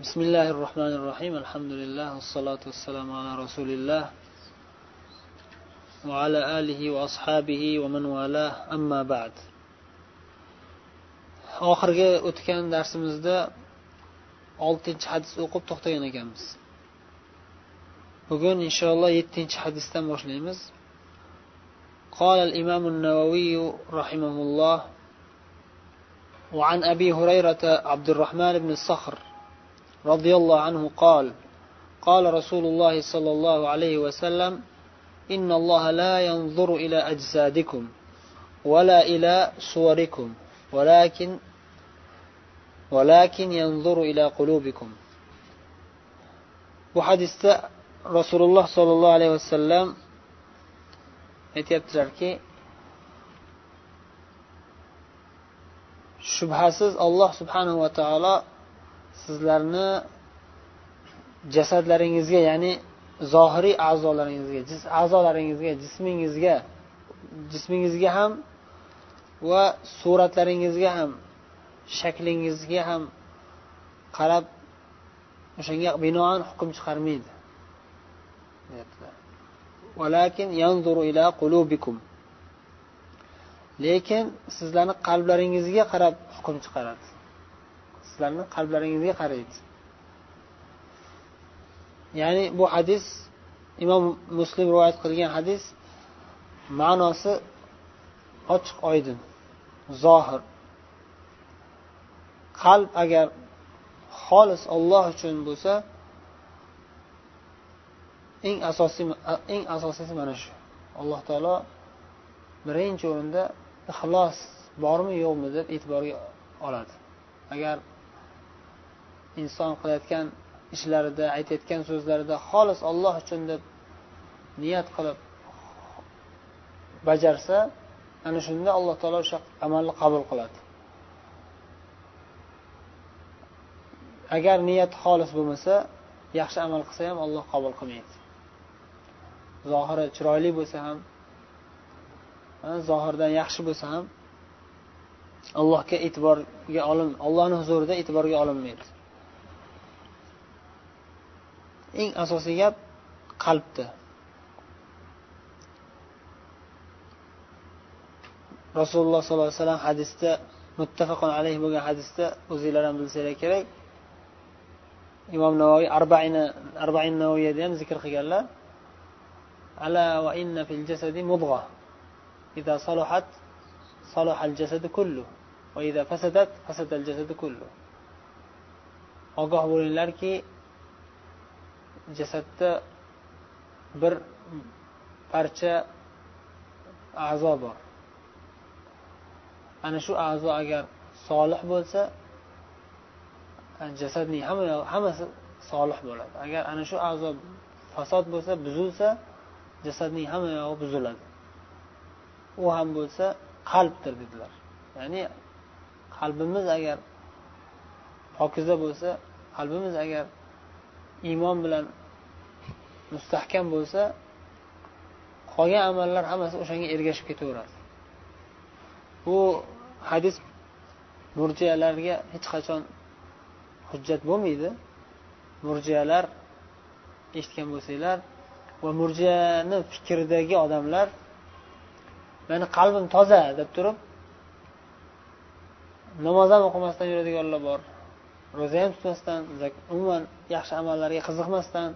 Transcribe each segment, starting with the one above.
بسم الله الرحمن الرحيم الحمد لله والصلاة والسلام على رسول الله وعلى آله وأصحابه ومن والاه أما بعد oxirgi o'tgan darsimizda oltinchi hadis o'qib to'xtagan ekanmiz bugun inshaalloh yettinchi hadisdan boshlaymiz قال الإمام النووي رحمه الله وعن أبي هريرة عبد الرحمن بن الصخر رضي الله عنه قال قال رسول الله صلى الله عليه وسلم إن الله لا ينظر إلى أجسادكم ولا إلى صوركم ولكن ولكن ينظر إلى قلوبكم. Bu hadisda rasululloh sollallohu alayhi vasallam aytyaptilarki shubhasiz alloh subhanahu va taolo sizlarni jasadlaringizga ya'ni zohiriy a'zolaringizga a'zolaringizga jismingizga jismingizga ham va suratlaringizga ham shaklingizga ham qarab o'shanga binoan hukm chiqarmaydi. Lekin sizlarni qalblaringizga qarab hukm chiqaradi. Sizlarni qalblaringizga qaraydi. Ya'ni bu hadis imom muslim rivoyat qilgan hadis ma'nosi ochiq oydin zohir. Qalb agar xolis olloh uchun bo'lsa eng asosiy eng asosiysi mana shu. Alloh taolo birinchi o'rinda ixlos bormi yo'qmi deb e'tiborga oladi. Agar inson qilayotgan ishlarida aytayotgan so'zlarida xolis olloh uchun deb niyat qilib bajarsa ana shunda alloh taolo o'sha amalni qabul qiladi. Agar niyat xolis bo'lmasa yaxshi amal qilsa ham olloh qabul qilmaydi. Zohiri chiroyli bo'lsa ham zohirdan yaxshi bo'lsa ham allohga e'tiborga olin allohni huzurida e'tiborga olinmaydi. eng asosiy gap qalbda rasululloh sollallohu alayhi vasallam hadisda muttafaqun alayhi bo'lgan hadisda o'zinglar ham bilsanglar kerak imom navoiy arbaini arbain navoiyda ham zikr qilganlar ala va inna fil jasadi mudg'a إذا صلحت صلح الجسد كله وإذا فسدت فسد الجسد كله ogoh bo'linglarki jasadda bir parcha a'zo bor. Ana shu a'zo agar solih bo'lsa jasadning hamma hammasi solih bo'ladi. Agar ana shu a'zo fasod bo'lsa buzilsa jasadning hamma yog'i buziladi. U ham bo'lsa qalbdir dedilar. Ya'ni qalbimiz agar pokiza bo'lsa qalbimiz agar iymon bilan mustahkam bo'lsa qolgan amallar hammasi o'shanga ergashib ketaveradi. Bu hadis murjiyalarga hech qachon hujjat bo'lmaydi. Murjiyalar eshitgan bo'lsanglar va murjiyani fikridagi odamlar mani qalbim toza deb turib namoz ham o'qimasdan yuradiganlar bor ro'za ham tutmasdan umuman yaxshi amallarga qiziqmasdan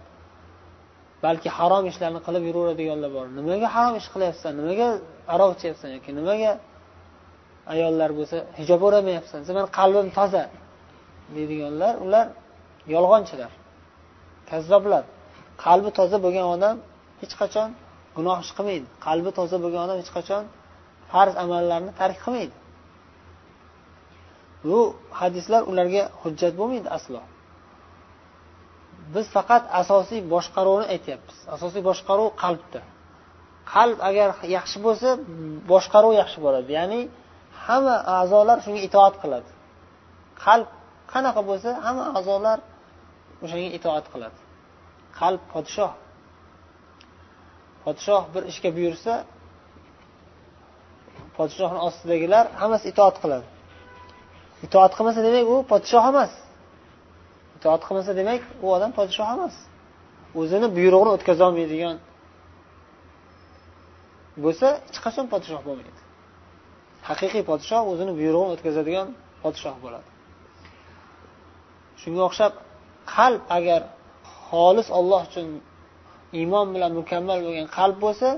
balki harom ishlarni qilib yuraveradiganlar bor. Nimaga harom ish qilyapsan? Nimaga aroq ichyapsan yoki nimaga ayollar bo'lsa hijob o'ramayapsan desa mani qalbim toza deydiganlar ular yolg'onchilar kazzoblar. Qalbi toza bo'lgan odam hech qachon gunoh ish qilmaydi. Qalbi toza bo'lgan odam hech qachon farz amallarni tark qilmaydi. Bu hadislar ularga hujjat bo'lmaydi aslo. Biz faqat asosiy boshqaruvni aytyapmiz. Asosiy boshqaruv qalbda. Qalb agar yaxshi bo'lsa boshqaruv yaxshi bo'ladi. Ya'ni hamma a'zolar shunga itoat qiladi. Qalb qanaqa bo'lsa hamma a'zolar o'shanga itoat qiladi. Qalb podshoh. Podshoh bir ishga buyursa podshohni ostidagilar hammasi itoat qiladi. Itoat qilmasa demak u podshoh emas. Itoat qilmasa demak u odam podshoh emas. O'zini buyrug'ini o'tkazolmaydigan bo'lsa hech qachon podshoh bo'lmaydi. Haqiqiy podshoh o'zini buyrug'ini o'tkazadigan podshoh bo'ladi. Shunga o'xshab qalb agar xolis olloh uchun iymon bilan mukammal bo'lgan qalb bo'lsa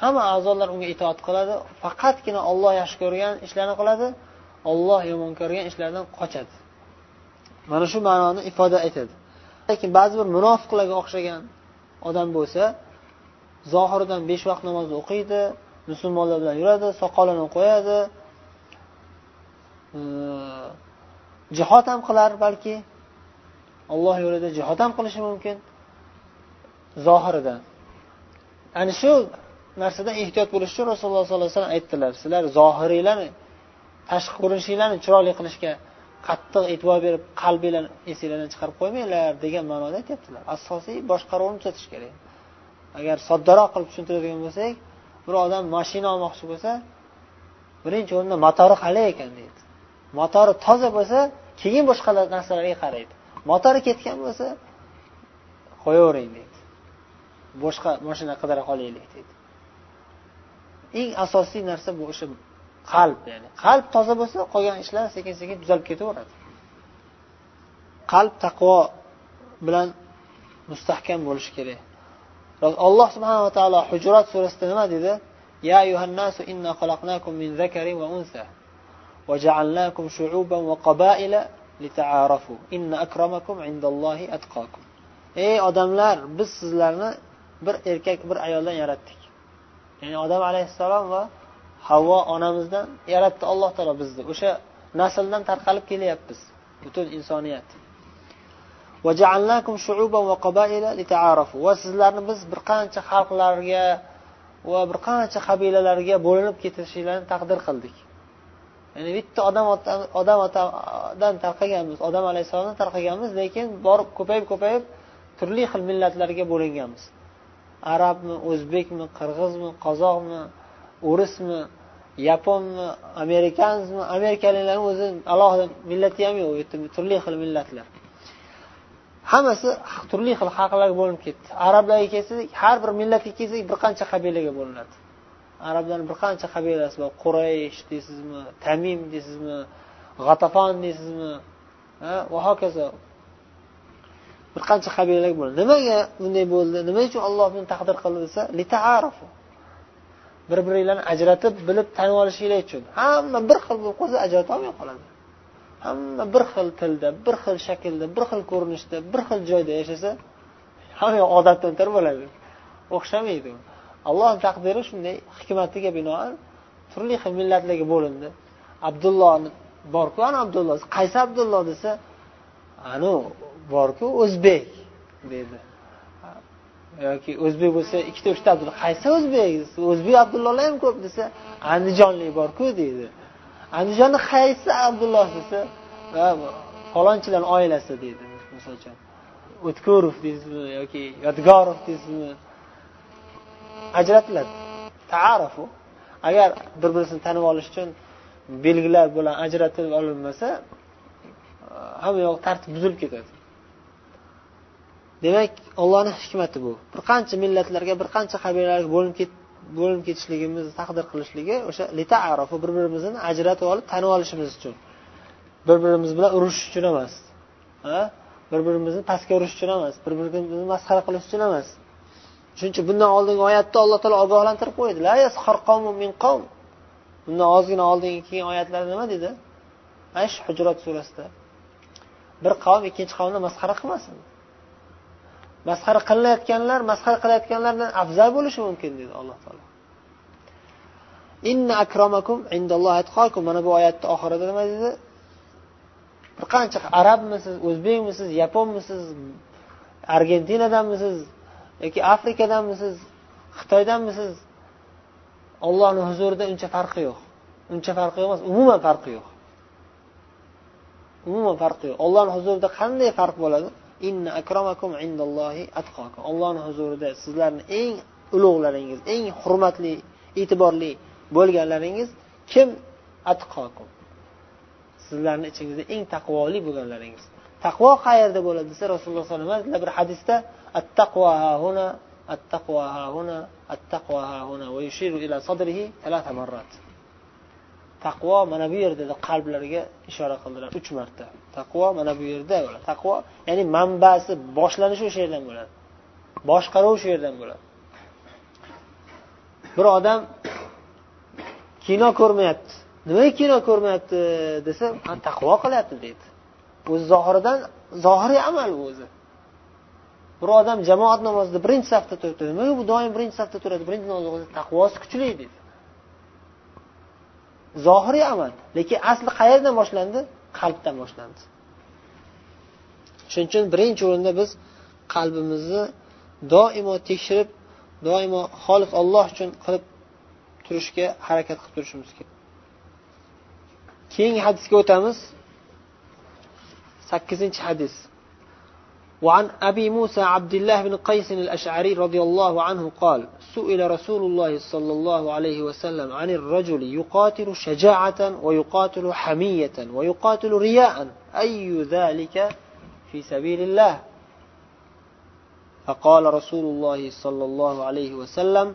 hamma a'zolar unga itoat qiladi. Faqatgina olloh yaxshi ko'rgan ishlarni qiladi olloh yomon ko'rgan ishlardan qochadi. Mana shu ma'noni ifoda etadi. Lekin ba'zi bir munofiqlarga o'xshagan odam bo'lsa zohiridan besh vaqt namoz o'qiydi musulmonlar bilan yuradi soqolini qo'yadi e, jihod ham qilar balki alloh yo'lida jihod ham qilishi mumkin zohiridan. Ana shu narsadan ehtiyot bo'lish uchun rasululloh sollallohu alayhi vasallam aytdilar sizlar zohiringlarni tashqi ko'rinishinglarni chiroyli qilishga qattiq e'tibor berib qalbinglarni esinglardan chiqarib qo'ymanglar degan ma'noda aytyaptilar. Asosiy boshqaruvni tuzatish kerak. Agar soddaroq qilib tushuntiradigan bo'lsak bir odam mashina olmoqchi bo'lsa birinchi o'rinda motori qalay ekan deydi. Motori toza bo'lsa keyin boshqa narsalarga qaraydi. Motori ketgan bo'lsa qo'yavering deydi. Boshqa mashina qidira qolaylik deydi. Eng asosiy narsa bu o'sha qalb ya'ni qalb toza bo'lsa qolgan ishlar sekin sekin tuzalib ketaveradi qalb taqvo bilan mustahkam bo'lishi kerak alloh subhanava taolo hujrat surasida nima dedi يا أيها الناس إنا خلقناكم من ذكر وأنثى وجعلناكم شعوبا وقبائل لتعارفوا إن أكرمكم عند الله أتقاكم ey odamlar biz sizlarni bir erkak bir ayoldan yaratdik ya'ni odam alayhissalom va havvo onamizdan yaratdi alloh taolo bizni. O'sha nasldan tarqalib kelyapmiz. Butun insoniyat. Va sizlarni biz bir qancha xalqlarga va bir qancha qabilalarga bo'linib ketishinglarni taqdir qildik. Ya'ni bitta odam odam otadan tarqaganmiz odam alayhissalomdan tarqaganmiz lekin borib ko'payib ko'payib turli xil millatlarga bo'linganmiz. Arabmi o'zbekmi qirg'izmi qozoqmi? O'rismi yaponmi amerikanmi amerikaliklarni o'zi alohida millati ham yo'q u yerda turli xil millatlar. Hammasi turli xil xalqlarga bo'linib ketdi. Arablarga kelsak har bir millatga kelsak bir qancha qabilaga bo'linadi. Arablarni bir qancha qabilasi bor quraysh deysizmi tamim deysizmi g'atafon deysizmi va hokazo. Bir qancha qabilalar bo'ldi nimaga bunday bo'ldi? Nima uchun olloh buni taqdir qildi desa bir biringlarni ajratib bilib tanib olishinglar uchun. Hamma bir xil bo'lib qolsa ajratolmay qoladi. Hamma bir xil tilda bir xil shaklda bir xil ko'rinishda bir xil joyda yashasa hamma yoq odatdan bo'ladi. O'xshamaydi u. Allohni taqdiri shunday hikmatiga binoan turli xil millatlarga bo'lindi. Abdullohni borku ana abdulloh qaysi abdulloh desa anavi borku o'zbek deydi yoki o'zbek bo'lsa ikkita uchta abdulla qaysi o'zbek? O'zbek abdullohlar ham ko'p desa andijonlik borku deydi. Andijonni qaysi abdulloh desa falonchilarni oilasi deydi misol uchun o'tkurov deysizmi yoki yodgorov deysizmi? Ajratiladi taarufu. Agar bir birisini tanib olish uchun belgilar bilan ajratib olinmasa hamma yoq tartib buzilib ketadi. Demak ollohni hikmati bu. Bir qancha millatlarga bir qancha qabilalarga bo'linib bo'linib ketishligimizni taqdir qilishligi o'sha litaarofu bir birimizni ajratib olib tanib olishimiz uchun. Bir birimiz bilan urushish uchun emas. Bir birimizni pastga urish uchun emas. Bir birimizni masxara qilish uchun emas. Shuning uchun bundan oldingi oyatda alloh taolo ogohlantirib qo'ydi. Bundan ozgina oldingi kelgan oyatlarda nima dedi? Mana shu hujrat surasida. Bir qavm ikkinchi qavmni masxara qilmasin. Masxara qilinayotganlar masxara qilayotganlardan afzal bo'lishi mumkin dedi alloh taolo. Inna akromakum indallohi atqakum mana bu oyatni oxirida nima dedi? Bir qancha arabmisiz o'zbekmisiz yaponmisiz argentinadanmisiz yoki afrikadanmisiz xitoydanmisiz? Ollohni huzurida uncha farqi yo'q. Uncha farqi yo'q emas umuman farqi yo'q. Umuman farqi yo'q. Ollohni huzurida qanday farq bo'ladi? Inna akramakum indallohi atqokum ollohni huzurida sizlarni eng ulug'laringiz eng hurmatli e'tiborli bo'lganlaringiz kim? Atqokum sizlarni ichingizda eng taqvoli bo'lganlaringiz. Taqvo qayerda bo'ladi desa rasululloh sallallohu alayhi vasallam bir hadisda at attaqvo huna attaqvo huna attaqvo huna va yushiru ila sadrihi marrat. Taqvo mana bu yerda deb qalblariga ishora qildilar. Uch marta. Taqvo mana bu yerda taqvo ya'ni manbasi boshlanishi o'sha yerdan bo'ladi. Boshqaruv o'sha yerdan bo'ladi. Bir odam kino ko'rmayapti. Nimaga kino ko'rmayapti desa taqvo qilyapti deydi. O'zi zohiridan zohiriy amal bu o'zi. Bir odam jamoat namozida birinchi safda turibdi. Nimaga bu doim birinchi safda turadi? Birinchi namoz taqvosi kuchli deydi. Zohiriy amal. Lekin asli qayerdan boshlandi? Qalbdan boshlandi. Shuning uchun birinchi o'rinda biz qalbimizni doimo tekshirib doimo xolis olloh uchun qilib turishga harakat qilib turishimiz kerak. Keyingi hadisga o'tamiz. Sakkizinchi hadis. وعن أبي موسى عبد الله بن قيس الأشعري رضي الله عنه قال سئل رسول الله صلى الله عليه وسلم عن الرجل يقاتل شجاعة ويقاتل حمية ويقاتل رياء أي ذلك في سبيل الله؟ فقال رسول الله صلى الله عليه وسلم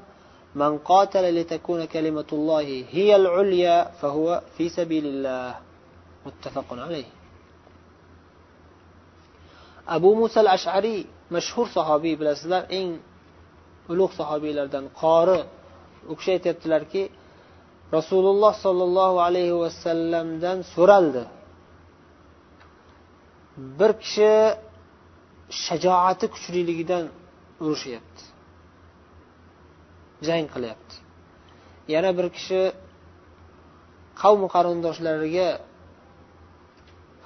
من قاتل لتكون كلمة الله هي العليا فهو في سبيل الله. متفق عليه. Abu musal ashariy mashhur sahobiy bilasizlar eng ulug' sahobiylardan qori. U kishi aytyaptilarki rasululloh sollallohu alayhi vasallamdan so'raldi. Bir kishi shajoati kuchliligidan urushyapti jang qilyapti. Yana bir kishi qavm qarindoshlariga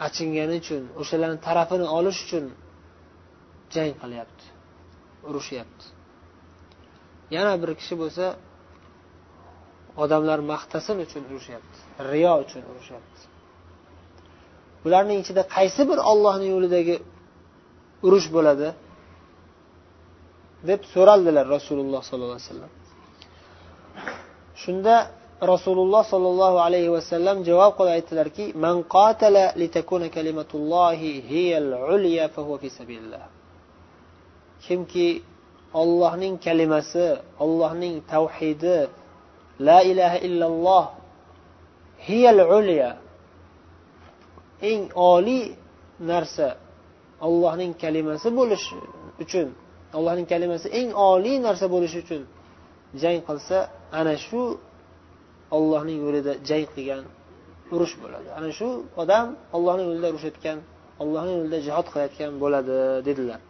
achingani uchun o'shalarni tarafini olish uchun jang qilyapti urushyapti yana bir kishi bo'lsa odamlar maqtasin uchun urushyapti riyo uchun urushyapti bularning ichida qaysi bir ollohni yo'lidagi urush bo'ladi? deb so'raldilar rasululloh sollallohu alayhi vasallam. Shunda rasululloh sollallohu alayhi vasallam javob qilib aytdilarki man qatala litakuna kalimatullohi hiyal ulya fahuva fi sabilillah. Kimki ollohning kalimasi ollohning tavhidi la ilaha illalloh hiyal ulya eng oliy narsa ollohning kalimasi bo'lish uchun allohning kalimasi eng oliy narsa bo'lishi uchun jang qilsa ana shu ollohning yo'lida jang qilgan urush bo'ladi. Ana shu odam ollohni yo'lida urushayotgan ollohni yo'lida jihod qilayotgan bo'ladi dedilar.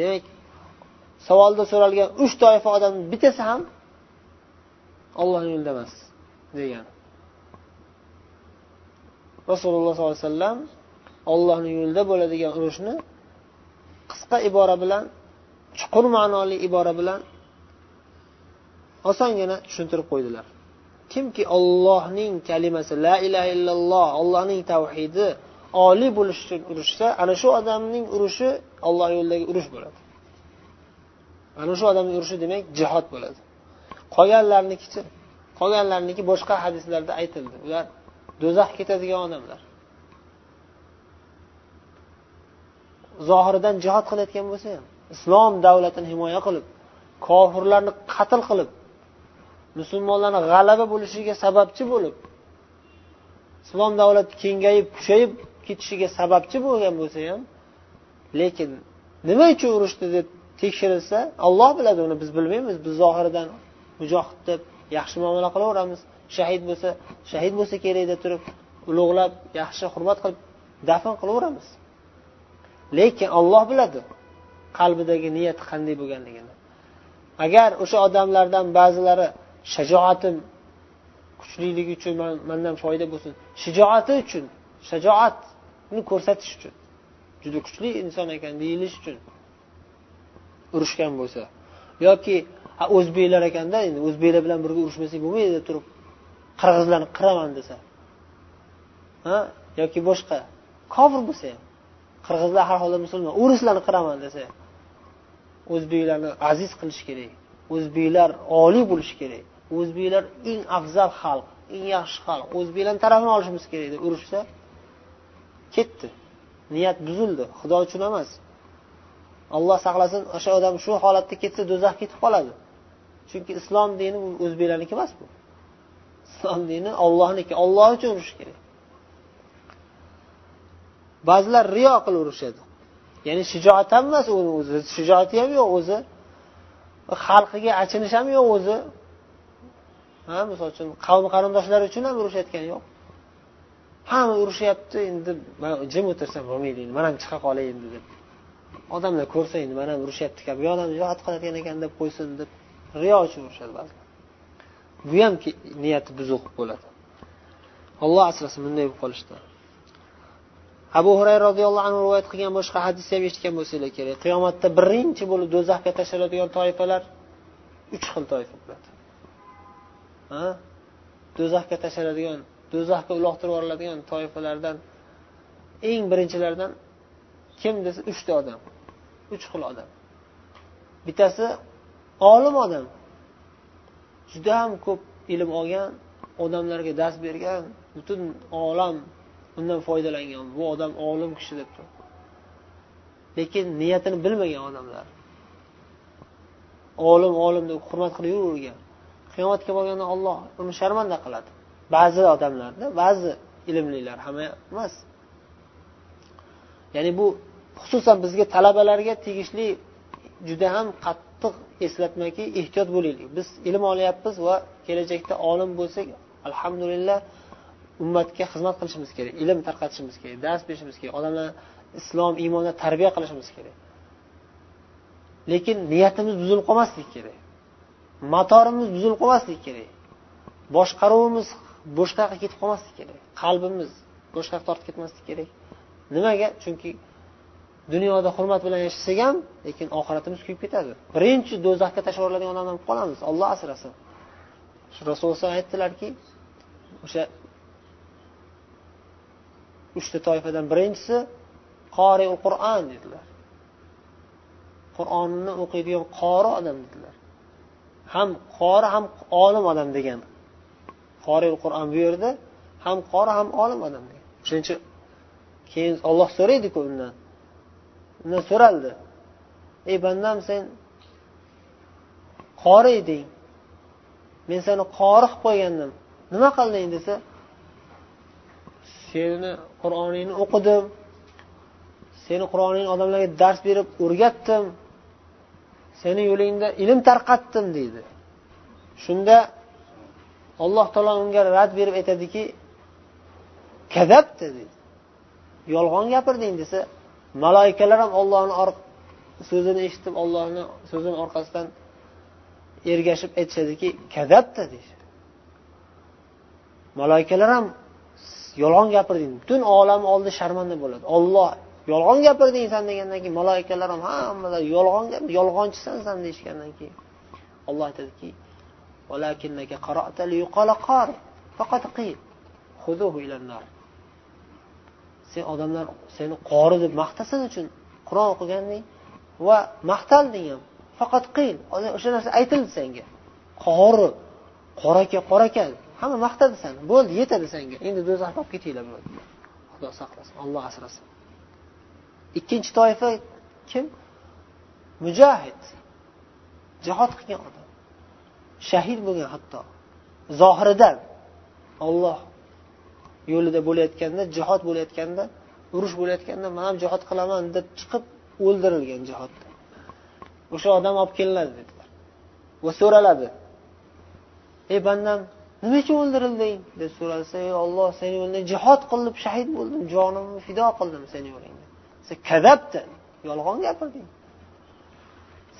Demak savolda so'ralgan uch toifa odam bittasi ham ollohni yo'lida emas degan. Rasululloh sollallohu alayhi vasallam ollohni yo'lida bo'ladigan urushni qisqa ibora bilan chuqur ma'noli ibora bilan osongina tushuntirib qo'ydilar. Kimki ollohning kalimasi la ilaha illalloh ollohning tavhidi oliy bo'lish uchun urushsa ana shu odamning urushi olloh yo'lidagi urush bo'ladi. Ana shu odamning urushi demak jihod bo'ladi. Qolganlarnikichi qolganlarniki boshqa hadislarda aytildi. Ular do'zax ketadigan odamlar. Zohiridan jihod qilayotgan bo'lsa ham islom davlatini himoya qilib kofirlarni qatl qilib musulmonlarni g'alaba bo'lishiga sababchi bo'lib islom davlati kengayib kuchayib ketishiga sababchi bo'lgan bo'lsa ham lekin nima uchun urushdi deb tekshirilsa olloh biladi uni biz bilmaymiz biz zohiridan mujohid deb yaxshi muomala qilaveramiz. Shahid bo'lsa shahid bo'lsa kerak deb turib ulug'lab yaxshi hurmat qilib dafn qilaveramiz. Lekin olloh biladi qalbidagi niyati qanday bo'lganligini. Agar o'sha odamlardan ba'zilari shajoatim kuchliligi uchun mandan foyda bo'lsin. Shijoati uchun shajoatni ko'rsatish uchun. Juda kuchli inson ekan deyilish uchun urushgan bo'lsa. Yoki o'zbeklar ekanda endi o'zbeklar bilan birga urushmasak bo'lmaydi deb turib qirg'izlarni qiraman desa. Ha? Yoki boshqa kofir bo'lsa ham qirg'izlar har holda musulmon o'rislarni qiraman desa o'zbeklarni aziz qilish kerak o'zbeklar oliy bo'lishi kerak. O'zbeklar eng afzal xalq eng yaxshi xalq o'zbeklarni tarafini olishimiz kerak deb urushsa ketdi. Niyat buzildi. Xudo uchun emas. Alloh saqlasin o'sha odam shu holatda ketsa do'zaxga ketib qoladi. Chunki islom dini bu o'zbeklarniki emas bu. Islom dini ollohniki olloh uchun urush kerak. Ba'zilar riyo qilib urushadi. Ya'ni shijoat ham emas uni o'zi. Shijoati ham yo'q o'zi. Xalqiga achinish ham yo'q o'zi. Ha misol uchun qavmi qarindoshlari uchun ham urushayotgani yo'q. Hamma urushyapti endi man jim o'tirsam bo'lmaydi endi man ham chiqa qolay endi deb. Odamlar ko'rsa endi man ham urushyapti kabi bu odam jihod qiladigan ekan deb qo'ysin deb riyo uchun urushadi ba'zi. Bu ham niyati buzuq bo'ladi. Alloh asrasin bunday bo'lib qolishdan abu hurayra roziyallohu anhu rivoyat qilgan boshqa hadisni ham eshitgan bo'lsanglar kerak. Qiyomatda birinchi bo'lib do'zaxga tashlanadigan toifalar uch xil toifa bo'ladi. Do'zaxga tashlanadigan do'zaxga uloqtirib yuboriladigan toifalardan eng birinchilardan kim desa uchta odam uch xil odam. Bittasi olim odam. Juda ham ko'p ilm olgan odamlarga dars bergan butun olam undan foydalangan. Bu odam olim kishi deb turib lekin niyatini bilmagan odamlar. Olim olim deb hurmat qilib yuravergan. Qiyomatga borganda olloh uni sharmanda qiladi. Ba'zi odamlarda ba'zi ilmlilar hamma emas. Ya'ni bu xususan bizga talabalarga tegishli juda ham qattiq eslatmaki ehtiyot bo'laylik. Biz ilm olyapmiz va kelajakda olim bo'lsak alhamdulillah ummatga xizmat qilishimiz kerak ilm tarqatishimiz kerak dars berishimiz kerak odamlar islom iymonda tarbiya qilishimiz kerak. Lekin niyatimiz buzilib qolmasligi kerak. Motorimiz buzilib qolmasligi kerak. Boshqaruvimiz boshqa yoqqa ketib qolmasligi kerak. Qalbimiz boshqa yoqqa tortib ketmasligi kerak. Nimaga? Chunki dunyoda hurmat bilan yashasak ham lekin oxiratimiz kuyib ketadi. Birinchi do'zaxga tashlab yuboriladigan odamdan bo'lib qolamiz olloh asrasin. Rasululloh aytdilarki o'sha uchta toifadan birinchisi qori qur'on dedilar. Qur'onni o'qiydigan qori odam dedilar. Ham qori ham olim odam degan. Qori qur'on bu yerda ham qori ham olim odam degan. Shuning uchun keyin olloh so'raydiku undan. Undan so'raldi. Ey bandam sen qori eding. Men seni qori qilib qo'ygandim. Nima qilding desa seni qur'oningni o'qidim. Seni qur'oningni odamlarga dars berib o'rgatdim. Seni yo'lingda ilm tarqatdim deydi. Shunda alloh taolo unga rad berib aytadiki kadabdi deydi. Yolg'on gapirding desa maloikalar ham ollohni so'zini eshitib ollohni so'zini orqasidan ergashib aytishadiki kadabda deyishadi maloikalar ham yolg'on gapirding butun olam oldi sharmanda bo'ladi. Olloh yolg'on gapirding san degandan keyin maloikalar ham hammalar yolg'on yolg'onchisan san deyishgandan keyin olloh aytadiki sen odamlar seni qori deb maqtasin uchun qur'on o'qiganding va maqtalding ham faqat qiyin o'sha narsa aytildi senga qori qoraka qoraka hamma maqtadi seni bo'ldi yetadi senga endi do'zaxga olib ketinglar xudo saqlasin olloh asrasin. Ikkinchi toifa kim? Mujohid jihod qilgan odam. Shahid bo'lgan hatto. Zohiridan olloh yo'lida bo'layotganda jihod bo'layotganda urush bo'layotganda man ham jihod qilaman deb chiqib o'ldirilgan jihodda o'sha odam olib kelinadi dedilar va so'raladi ey bandam nima uchun o'ldirilding? deb so'ralsa ey olloh seni yo'lingda jihod qilib shahid bo'ldim jonimni fido qildim seni yo'lingda. Sen kadabda yolg'on gapirding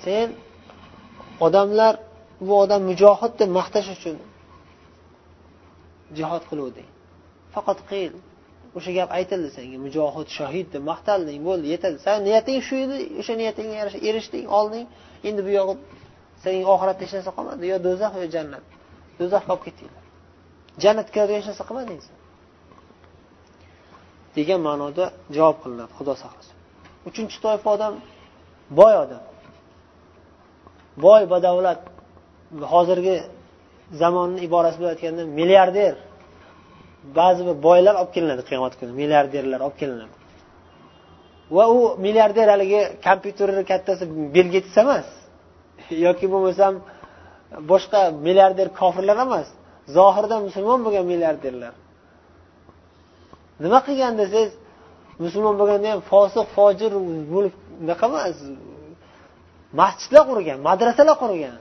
sen odamlar bu odam mujohid deb maqtash uchun jihod qiluvding. Faqat qil o'sha gap aytildi senga mujohid shohid deb maqtalding bo'ldi yetadi. San niyating shu edi o'sha niyatingga yarasha erishding olding. Endi bu yog'i sening oxiratda hech narsa qolmadi yo do'zax yo jannat. Do'zaxga olib ketdinglar jannatga kiradigan hech narsa qilmading sen degan ma'noda javob qilinadi xudo saqlasin. Uchinchi toifa odam boy odam. Boy badavlat hozirgi zamonni iborasi bilan aytganda milliarder. Ba'zi bir boylar olib kelinadi qiyomat kuni milliarderlar olib kelinadi. Va u milliarder haligi kompyuterni kattasi bill getts emas yoki bo'lmasam boshqa milliarder kofirlar emas zohirda musulmon bo'lgan milliarderlar. Nima qilgan desangiz musulmon bo'lganda ham fosiq fojir bo'lib unaqa emas masjidlar qurgan madrasalar qurgan.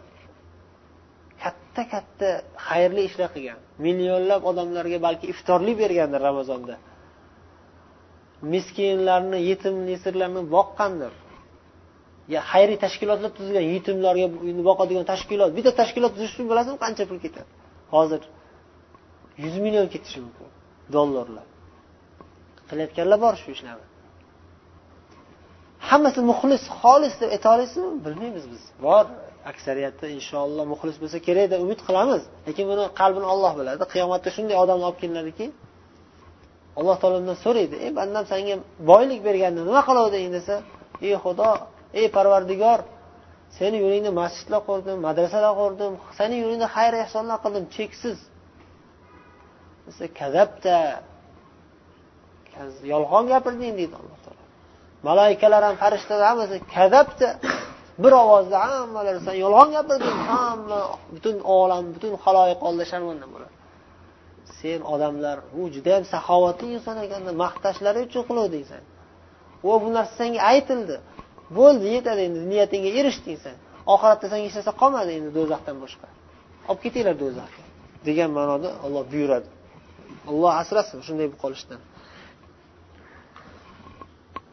Katta katta xayrli ishlar qilgan. Millionlab odamlarga balki iftorlik bergandir ramazonda. Miskinlarni yetim yesirlarni boqqandir. Xayriy tashkilotlar tuzgan yetimlarga boqadigan tashkilot bitta tashkilot tuzish uchun bilasizmi qancha pul ketadi? Hozir yuz million ketishi mumkin dollarlar. Qilayotganlar bor shu ishlarni hammasi muxlis xolis deb ayta olasizmi? Bilmaymiz biz. Bor aksariyati inshaalloh muxlis bo'lsa kerak deb umid qilamiz. Lekin buni qalbini olloh biladi. Qiyomatda shunday odamni olib kelinadiki alloh taolo undan so'raydi ey bandam senga boylik berganda nima qiluvding desa ey xudo ey parvardigor seni yo'lingda masjidlar qurdim madrasalar qurdim seni yo'lingda xayr ehsonlar qildim cheksiz. Desa kazabda yolg'on gapirding deydi alloh taolo. Malaikalar ham farishtalar hammasi kazabda bir ovozda hammalari san yolg'on gapirding hamma butun olam butun haloyiq oldida sharmanda bo'ladi sen odamlar u judayam saxovatli inson ekanda maqtashlari uchun qiluvding san va bu narsa senga aytildi. Bo'ldi yetadi endi niyatingga erishding san oxiratda senga hech narsa qolmadi endi do'zaxdan boshqa. Olib ketinglar do'zaxga degan ma'noda olloh buyuradi. Alloh asrasin shunday bo'lib qolishdan.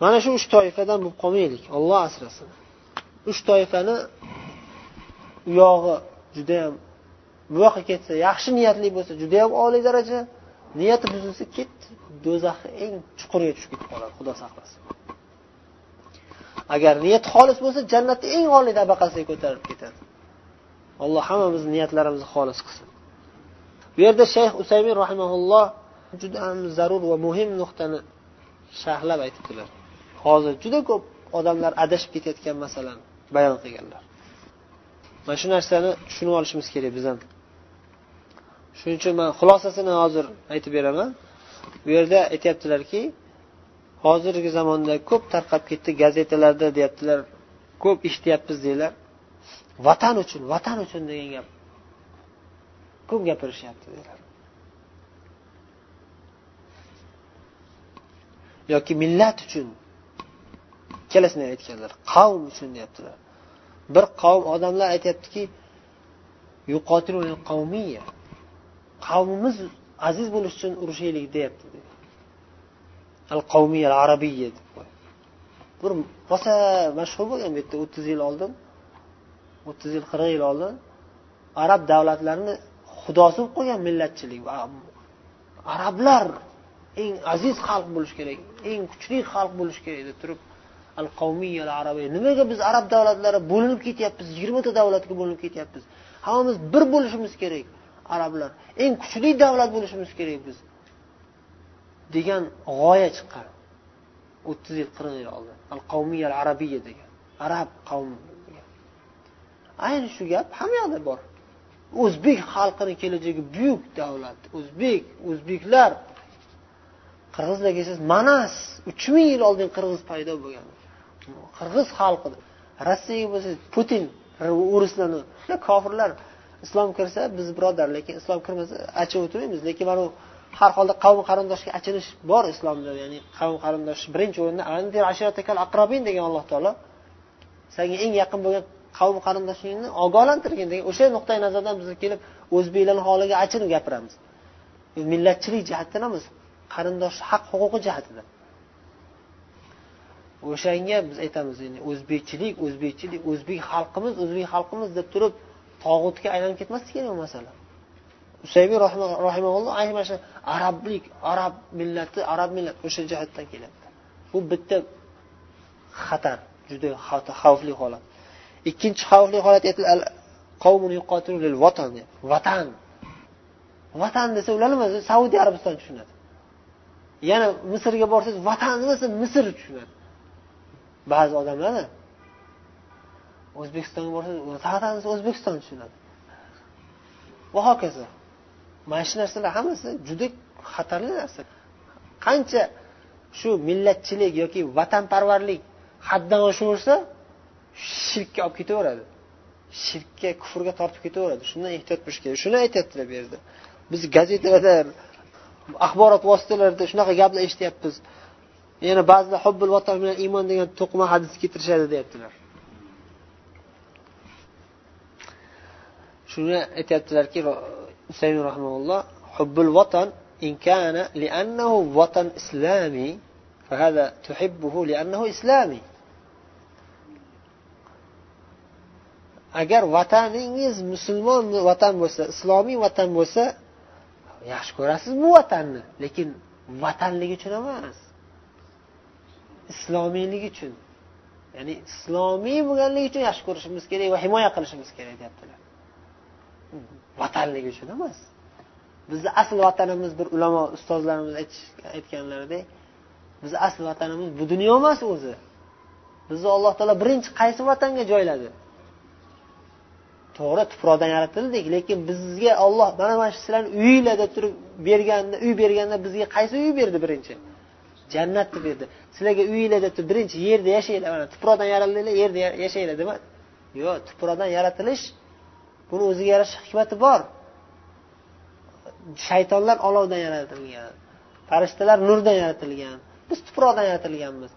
Mana shu uch toifadan bo'lib qolmaylik. Olloh asrasin. Uch toifani u yog'i judayam buyoqqa ketsa yaxshi niyatli bo'lsa judayam oliy daraja. Niyati buzilsa ketdi. Do'zaxni eng chuquriga tushib ketib qoladi xudo saqlasin. Agar niyat xolis bo'lsa jannatni eng oliy tabaqasiga ko'tarilib ketadi. Alloh hammamizni niyatlarimizni xolis qilsin. Bu yerda shayx usaymin rahimaulloh juda zarur va muhim nuqtani sharhlab aytibdilar. Hozir juda ko'p odamlar adashib ketayotgan masalani bayon qilganlar. Mana shu narsani tushunib olishimiz kerak biz ham shuning uchun man xulosasini hozir aytib beraman. Bu yerda aytyaptilarki hozirgi zamonda ko'p tarqab ketdi gazetalarda deyaptilar ko'p eshityapmiz deydilar vatan uchun vatan uchun degan gap. Ko'p gapirishyapti deydilar yoki millat uchun ikkalasini aytganlar. Qavm uchun deyaptilar. Bir qavm odamlar aytyaptiki qavmimiz aziz bo'lish uchun urushaylik deyapti. Al qavmiy al arabiya bir rosa mashhur bo'lgan bu yerda o'ttiz yil oldin o'ttiz yil qirq yil oldin arab davlatlarini xudosi bo'lib qolgan millatchilik arablar eng aziz xalq bo'lishi kerak eng kuchli xalq bo'lishi kerak deb turib al qavmiy al arabiy. Nimaga biz arab davlatlari bo'linib ketyapmiz? Yigirmata davlatga bo'linib ketyapmiz. Hammamiz bir bo'lishimiz kerak arablar. Eng kuchli davlat bo'lishimiz kerak biz. Degan g'oya chiqqan. O'ttiz yil qirq yil oldin al qavmiy al arabiya degan. Arab qavmi ayni shu gap hamma yoqda bor. O'zbek xalqini kelajagi buyuk davlat. O'zbek o'zbeklar. Qirg'izlarga kelsangiz manas uch ming yil oldin qirg'iz paydo bo'lgan. Qirg'iz xalqi rossiyaga bo'lsa putin ruslarni kofirlar islom kirsa biz birodar lekin islom kirmasa achinib o'tirmaymiz. Lekin mana bu har holda qavm qarindoshga achinish bor islomda. Ya'ni qavm qarindosh birinchi o'rinda degan alloh taolo senga eng yaqin bo'lgan qavm qarindoshingni ogohlantirgin degan o'sha nuqtai nazardan biz kelib o'zbeklarni holiga achinib gapiramiz. Millatchilik jihatdan emas qarindosh haq huquqi jihatidan o'shanga biz aytamiz endi o'zbekchilik o'zbekchilik o'zbek xalqimiz o'zbek xalqimiz deb turib tog'utga aylanib ketmaslik kerak bu masala. Usaybiy rahimaulloh ayni mana shu arablik arab millati arab millat o'sha jihatdan kelyapti. Bu bitta xatar juda xavfli holat. Ikkinchi xavfli holat vatan vatan. Vatan desa ular nima saudiya arabiston tushunadi. Yana misrga borsangiz vatan demasa misr tushunadi. Ba'zi odamlar o'zbekistonga borsa vatan o'zbekiston tushunadi. Va hokazo. Mana shu narsalar hammasi juda xatarli narsa. Qancha shu millatchilik yoki vatanparvarlik haddan oshaversa shirkka olib ketaveradi. Shirkka kufrga tortib ketaveradi. Shundan ehtiyot bo'lish kerak. Shuni aytyaptilar bu yerda. Biz gazetalarda axborot vositalarida shunaqa gaplar eshityapmiz. yana ba'zilar hubbil vatan bilan iymon degan to'qima hadis keltirishadi deyaptilar shuni aytyaptilarki usaymin rahmaulloh hubbil vatan إن كان لأنه وطن إسلامي فهذا تحبه لأنه إسلامي agar vataningiz musulmon vatan bo'lsa islomiy vatan bo'lsa yaxshi ko'rasiz bu vatanni lekin vatanligi uchun emas Islomiyligi uchun. Ya'ni islomiy bo'lganligi uchun yaxshi ko'rishimiz kerak va himoya qilishimiz kerak deyaptilar. Vatanligi uchun emas. Bizni asl vatanimiz bir ulamo ustozlarimiz aytganlaridek bizni asl vatanimiz bu dunyo emas o'zi. Bizni alloh taolo birinchi qaysi vatanga joyladi? To'g'ri tuproqdan yaratildik lekin bizga olloh mana mana shu sizlarni uyinglar deb turib berganda uy berganda bizga qaysi uy berdi birinchi? Jannatni berdi sizlarga uyinglar deb turib birinchi yerda yashanglar mana tuproqdan yaraldinglar yerda yashanglar demadi yo'q tuproqdan yaratilish buni o'ziga yarasha hikmati bor. Shaytonlar olovdan yaratilgan farishtalar nurdan yaratilgan. Biz tuproqdan yaratilganmiz.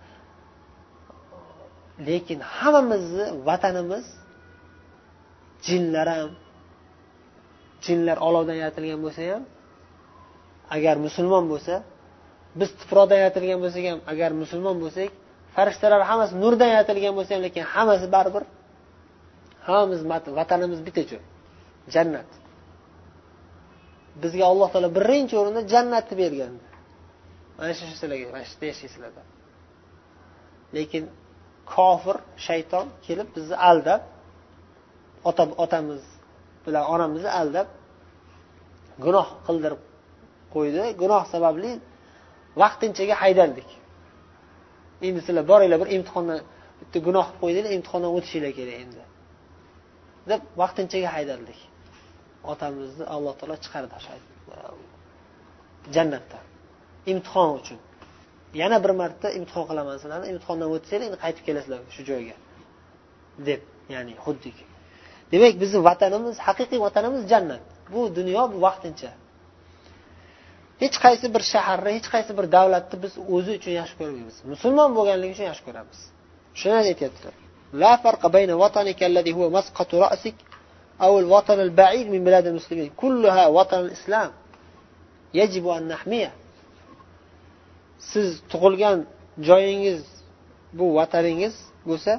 Lekin hammamizni vatanimiz jinlar ham jinlar olovdan yaratilgan bo'lsa ham agar musulmon bo'lsa biz tuproqdan yaratilgan bo'lsak ham agar musulmon bo'lsak farishtalar hammasi nurdan yaratilgan bo'lsa ham lekin hammasi baribir hammamiz vatanimiz bitta joy jannat. Bizga alloh taolo birinchi o'rinda jannatni bergan. Mana shu sizlarga mana shu yerda yashaysizlar lekin kofir shayton kelib bizni aldab ota otamiz bilan onamizni aldab gunoh qildirib qo'ydi. Gunoh sababli vaqtinchaga haydaldik endi sizlar boringlar bir imtihondan bitta gunoh qilib qo'ydinglar imtihondan o'tishinglar kerak endi. Deb vaqtinchaga haydaldik otamizni alloh taolo chiqardi jannatdan. Imtihon uchun. Yana bir marta imtihon qilaman sizlarni imtihondan o'tsanglar endi qaytib kelasizlar shu joyga. Deb ya'ni xuddiki. Demak bizni vatanimiz haqiqiy vatanimiz jannat. Bu dunyo bu vaqtincha. hech qaysi bir shaharni hech qaysi bir davlatni biz o'zi uchun yaxshi ko'rmaymiz musulmon bo'lganligi uchun yaxshi ko'ramiz shuni aytyaptilar لا فرق بين وطنك الذي هو مسقط رأسك أو الوطن البعيد من بلاد المسلمين كلها وطن الإسلام يجب أن نحميه siz tug'ilgan joyingiz bu vataningiz bo'lsa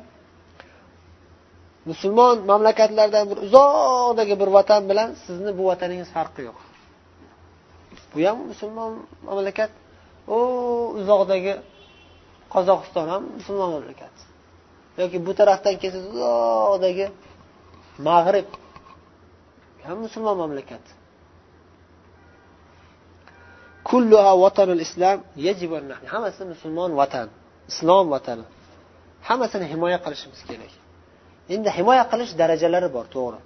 musulmon mamlakatlardan bir uzoqdagi bir vatan bilan sizni bu vataningiz farqi yo'q Bu ham musulmon mamlakat. U uzoqdagi qozog'iston ham musulmon mamlakat. Yoki bu tarafdan kelsangiz uzoqdagi mag'rib ham musulmon mamlakat. Kulluha islom hammasi musulmon vatan islom vatani hammasini himoya qilishimiz kerak. Endi himoya qilish darajalari bor to'g'ri.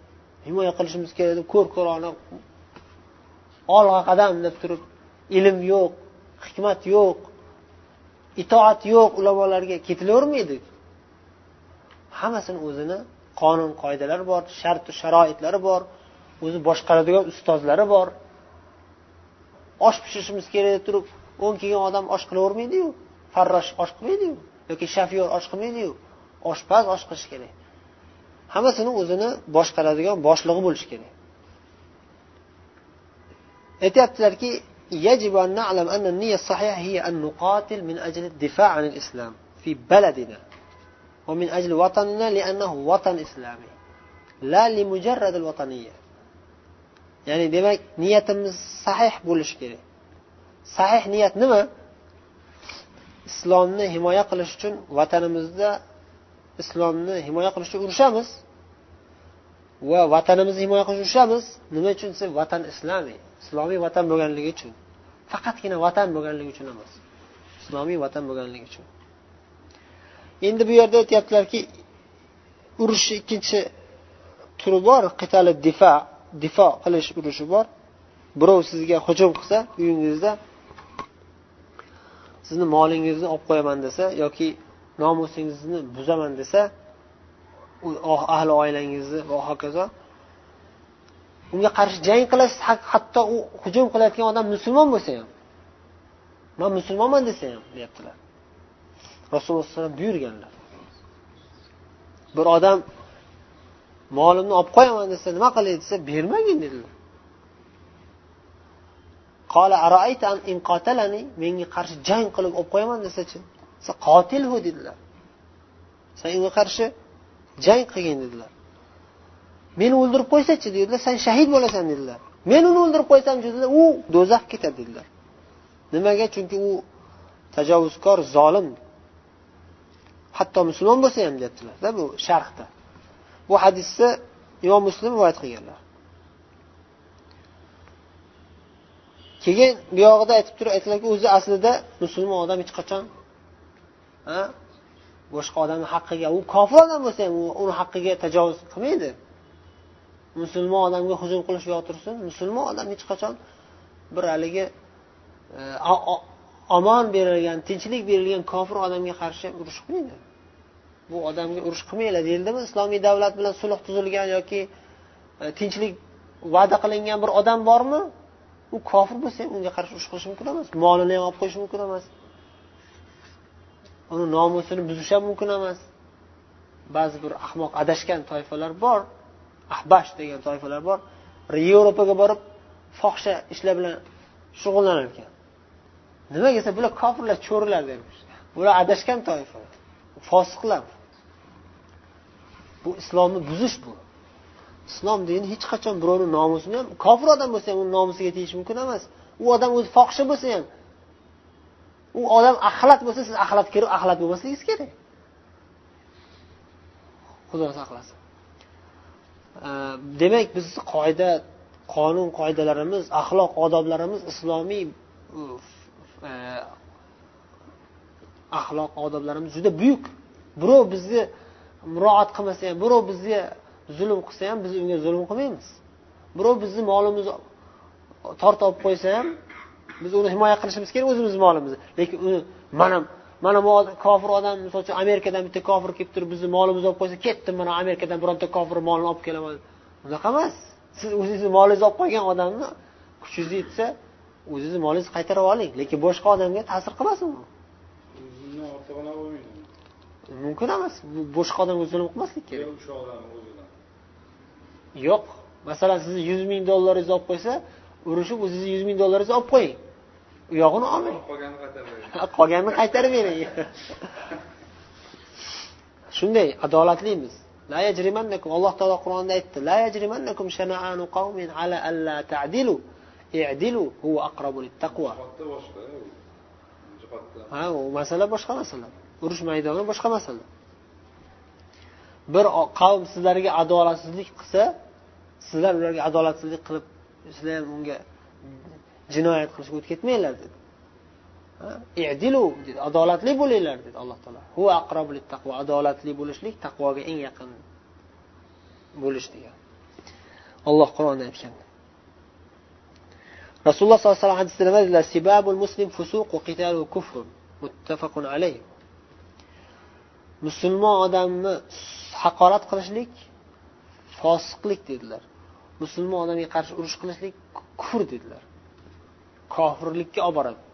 Himoya qilishimiz kerak deb ko'r ko'rona olg'a qadam deb turib ilm yo'q hikmat yo'q itoat yo'q ulamolarga ketilavermaydi. Hammasini o'zini qonun qoidalari bor shartu sharoitlari bor o'zi boshqaradigan ustozlari bor. Osh pishirishimiz kerak deb turib o'n kelgan odam osh qilavermaydiyu farrosh osh qilmaydiyu yoki shofyor osh qilmaydiyu oshpaz osh qilishi kerak. Hammasini o'zini boshqaradigan boshlig'i bo'lishi kerak. Aytyaptilarki يجب أن نعلم أن النية الصحيحة هي أن نقاتل من أجل الدفاع عن الإسلام في بلدنا ومن أجل وطننا لأنه وطن إسلامي لا لمجرد الوطنية ya'ni demak niyatimiz sahih bo'lishi kerak sahih niyat nima islomni himoya qilish uchun vatanimizda islomni himoya qilish uchun urushamiz va vatanimizni himoya qilish urushamiz nima uchun desa vatan islomiy islomiy vatan bo'lganligi uchun. Faqatgina vatan bo'lganligi uchun emas. Islomiy vatan bo'lganligi uchun. Endi bu yerda aytyaptilarki urushni ikkinchi turi bor qitali difo difo qilish urushi bor. Birov sizga hujum qilsa uyingizda sizni molingizni olib qo'yaman desa yoki nomusingizni buzaman desa oh, ahli oilangizni va hokazo unga qarshi jang qilasiz hatto u hujum qilayotgan odam musulmon bo'lsa ham. Man musulmonman desa ham deyaptilar. Rasululloh alayhi vasallam buyurganlar. Bir odam molimni olib qo'yaman desa nima qilay desa bermagin dedilar. Menga qarshi jang qilib olib qo'yaman desachi qotilhu dedilar. San unga qarshi jang qilgin dedilar. Meni o'ldirib qo'ysachi dedilar san shahid bo'lasan dedilar. Men uni o'ldirib qo'ysam dedilar u do'zaxga ketadi dedilar. Nimaga? Chunki u tajovuzkor zolim hatto musulmon bo'lsa ham deyaptilarda bu sharhda. Bu hadisni imom muslim rivoyat qilganlar. Keyin buyog'ida aytib turib aytdilarki o'zi aslida musulmon odam hech qachon boshqa odamni haqqiga u kofir odam bo'lsa ham uni haqqiga tajovuz qilmaydi. Musulmon odamga hujum qilish yo tursin musulmon odam hech qachon bir haligi e, omon berilgan tinchlik berilgan kofir odamga qarshi urush qilmaydi. Bu odamga urush qilmanglar deyildimi? Islomiy davlat bilan sulh tuzilgan yoki e, tinchlik va'da qilingan bir odam bormi? U kofir bo'lsa ham unga qarshi urush qilish mumkin emas molini ham olib qo'yish mumkin emas. Uni nomusini buzish ham mumkin emas. Ba'zi bir ahmoq adashgan toifalar bor. Ahbash degan toifalar bor. Yevropaga borib fohisha ishlar bilan shug'ullanar ekan nimaga desa bular kofirlar cho'rilar demiş bular adashgan toifa. Fosiqlar. Bu islomni buzish bu. Islom dini hech qachon birovni nomusini ham kofir odam bo'lsa ham uni nomusiga tegish mumkin emas. U odam o'zi fohisha bo'lsa ham u odam axlat bo'lsa siz axlat kirib axlat bo'lmasligingiz kerak. Xudo saqlasin demak bizni qoida qonun qoidalarimiz axloq odoblarimiz islomiy e, axloq odoblarimiz juda buyuk. Birov bizni muroat qilmasa ham birov bizga zulm qilsa ham biz unga zulm qilmaymiz. Birov bizni molimizni tortib olib qo'ysa ham biz uni himoya qilishimiz kerak o'zimizni molimizni lekin uni mana mana bu kofir odam misol uchun amerikadan bitta kofir kelib turib bizni molimizni olib qo'ysa ketdim mana amerikadan bironta kofir molini olib kelaman. Unaqa emas. Siz o'zingizni molingizni olib qo'ygan odamni kuchingiz yetsa o'zingizni molingizni qaytarib oling. Lekin boshqa odamga ta'sir qilmasin u mumkin emas. Boshqa odamga zulm qilmaslik kerak. Yo'q. Masalan sizni yuz ming dollaringizni olib qo'ysa urushib o'zingizni yuz ming dollaringizni olib qo'ying u yog'ini olmang qolganini qaytarib bering shunday adolatlimiz. La yajrimannakum alloh taolo qur'onda aytdi la yajrimannakum shana'anu qawmin ala alla ta'dilu i'dilu huwa aqrabu littaqwa. Ha u masala boshqa masala. Urush maydoni boshqa masala. Bir qavm sizlarga adolatsizlik qilsa sizlar ularga adolatsizlik qilib sizlar ham unga jinoyat qilishga o'tib ketmanglar dedi. I'dilu dedi. Adolatli bo'linglar dedi alloh taolo. Hu taqvo adolatli bo'lishlik taqvoga eng yaqin bo'lish degan. Alloh qur'onda aytgan rasululloh sollallohu alayhi vasallam hadisda nima dedilar? Sibabul muslim fusuq va qitalu kufr. Muttafaqun alayh. Musulmon odamni haqorat qilishlik fosiqlik dedilar. Musulmon odamga qarshi urush qilishlik kufr dedilar. Kofirlikka olib boradi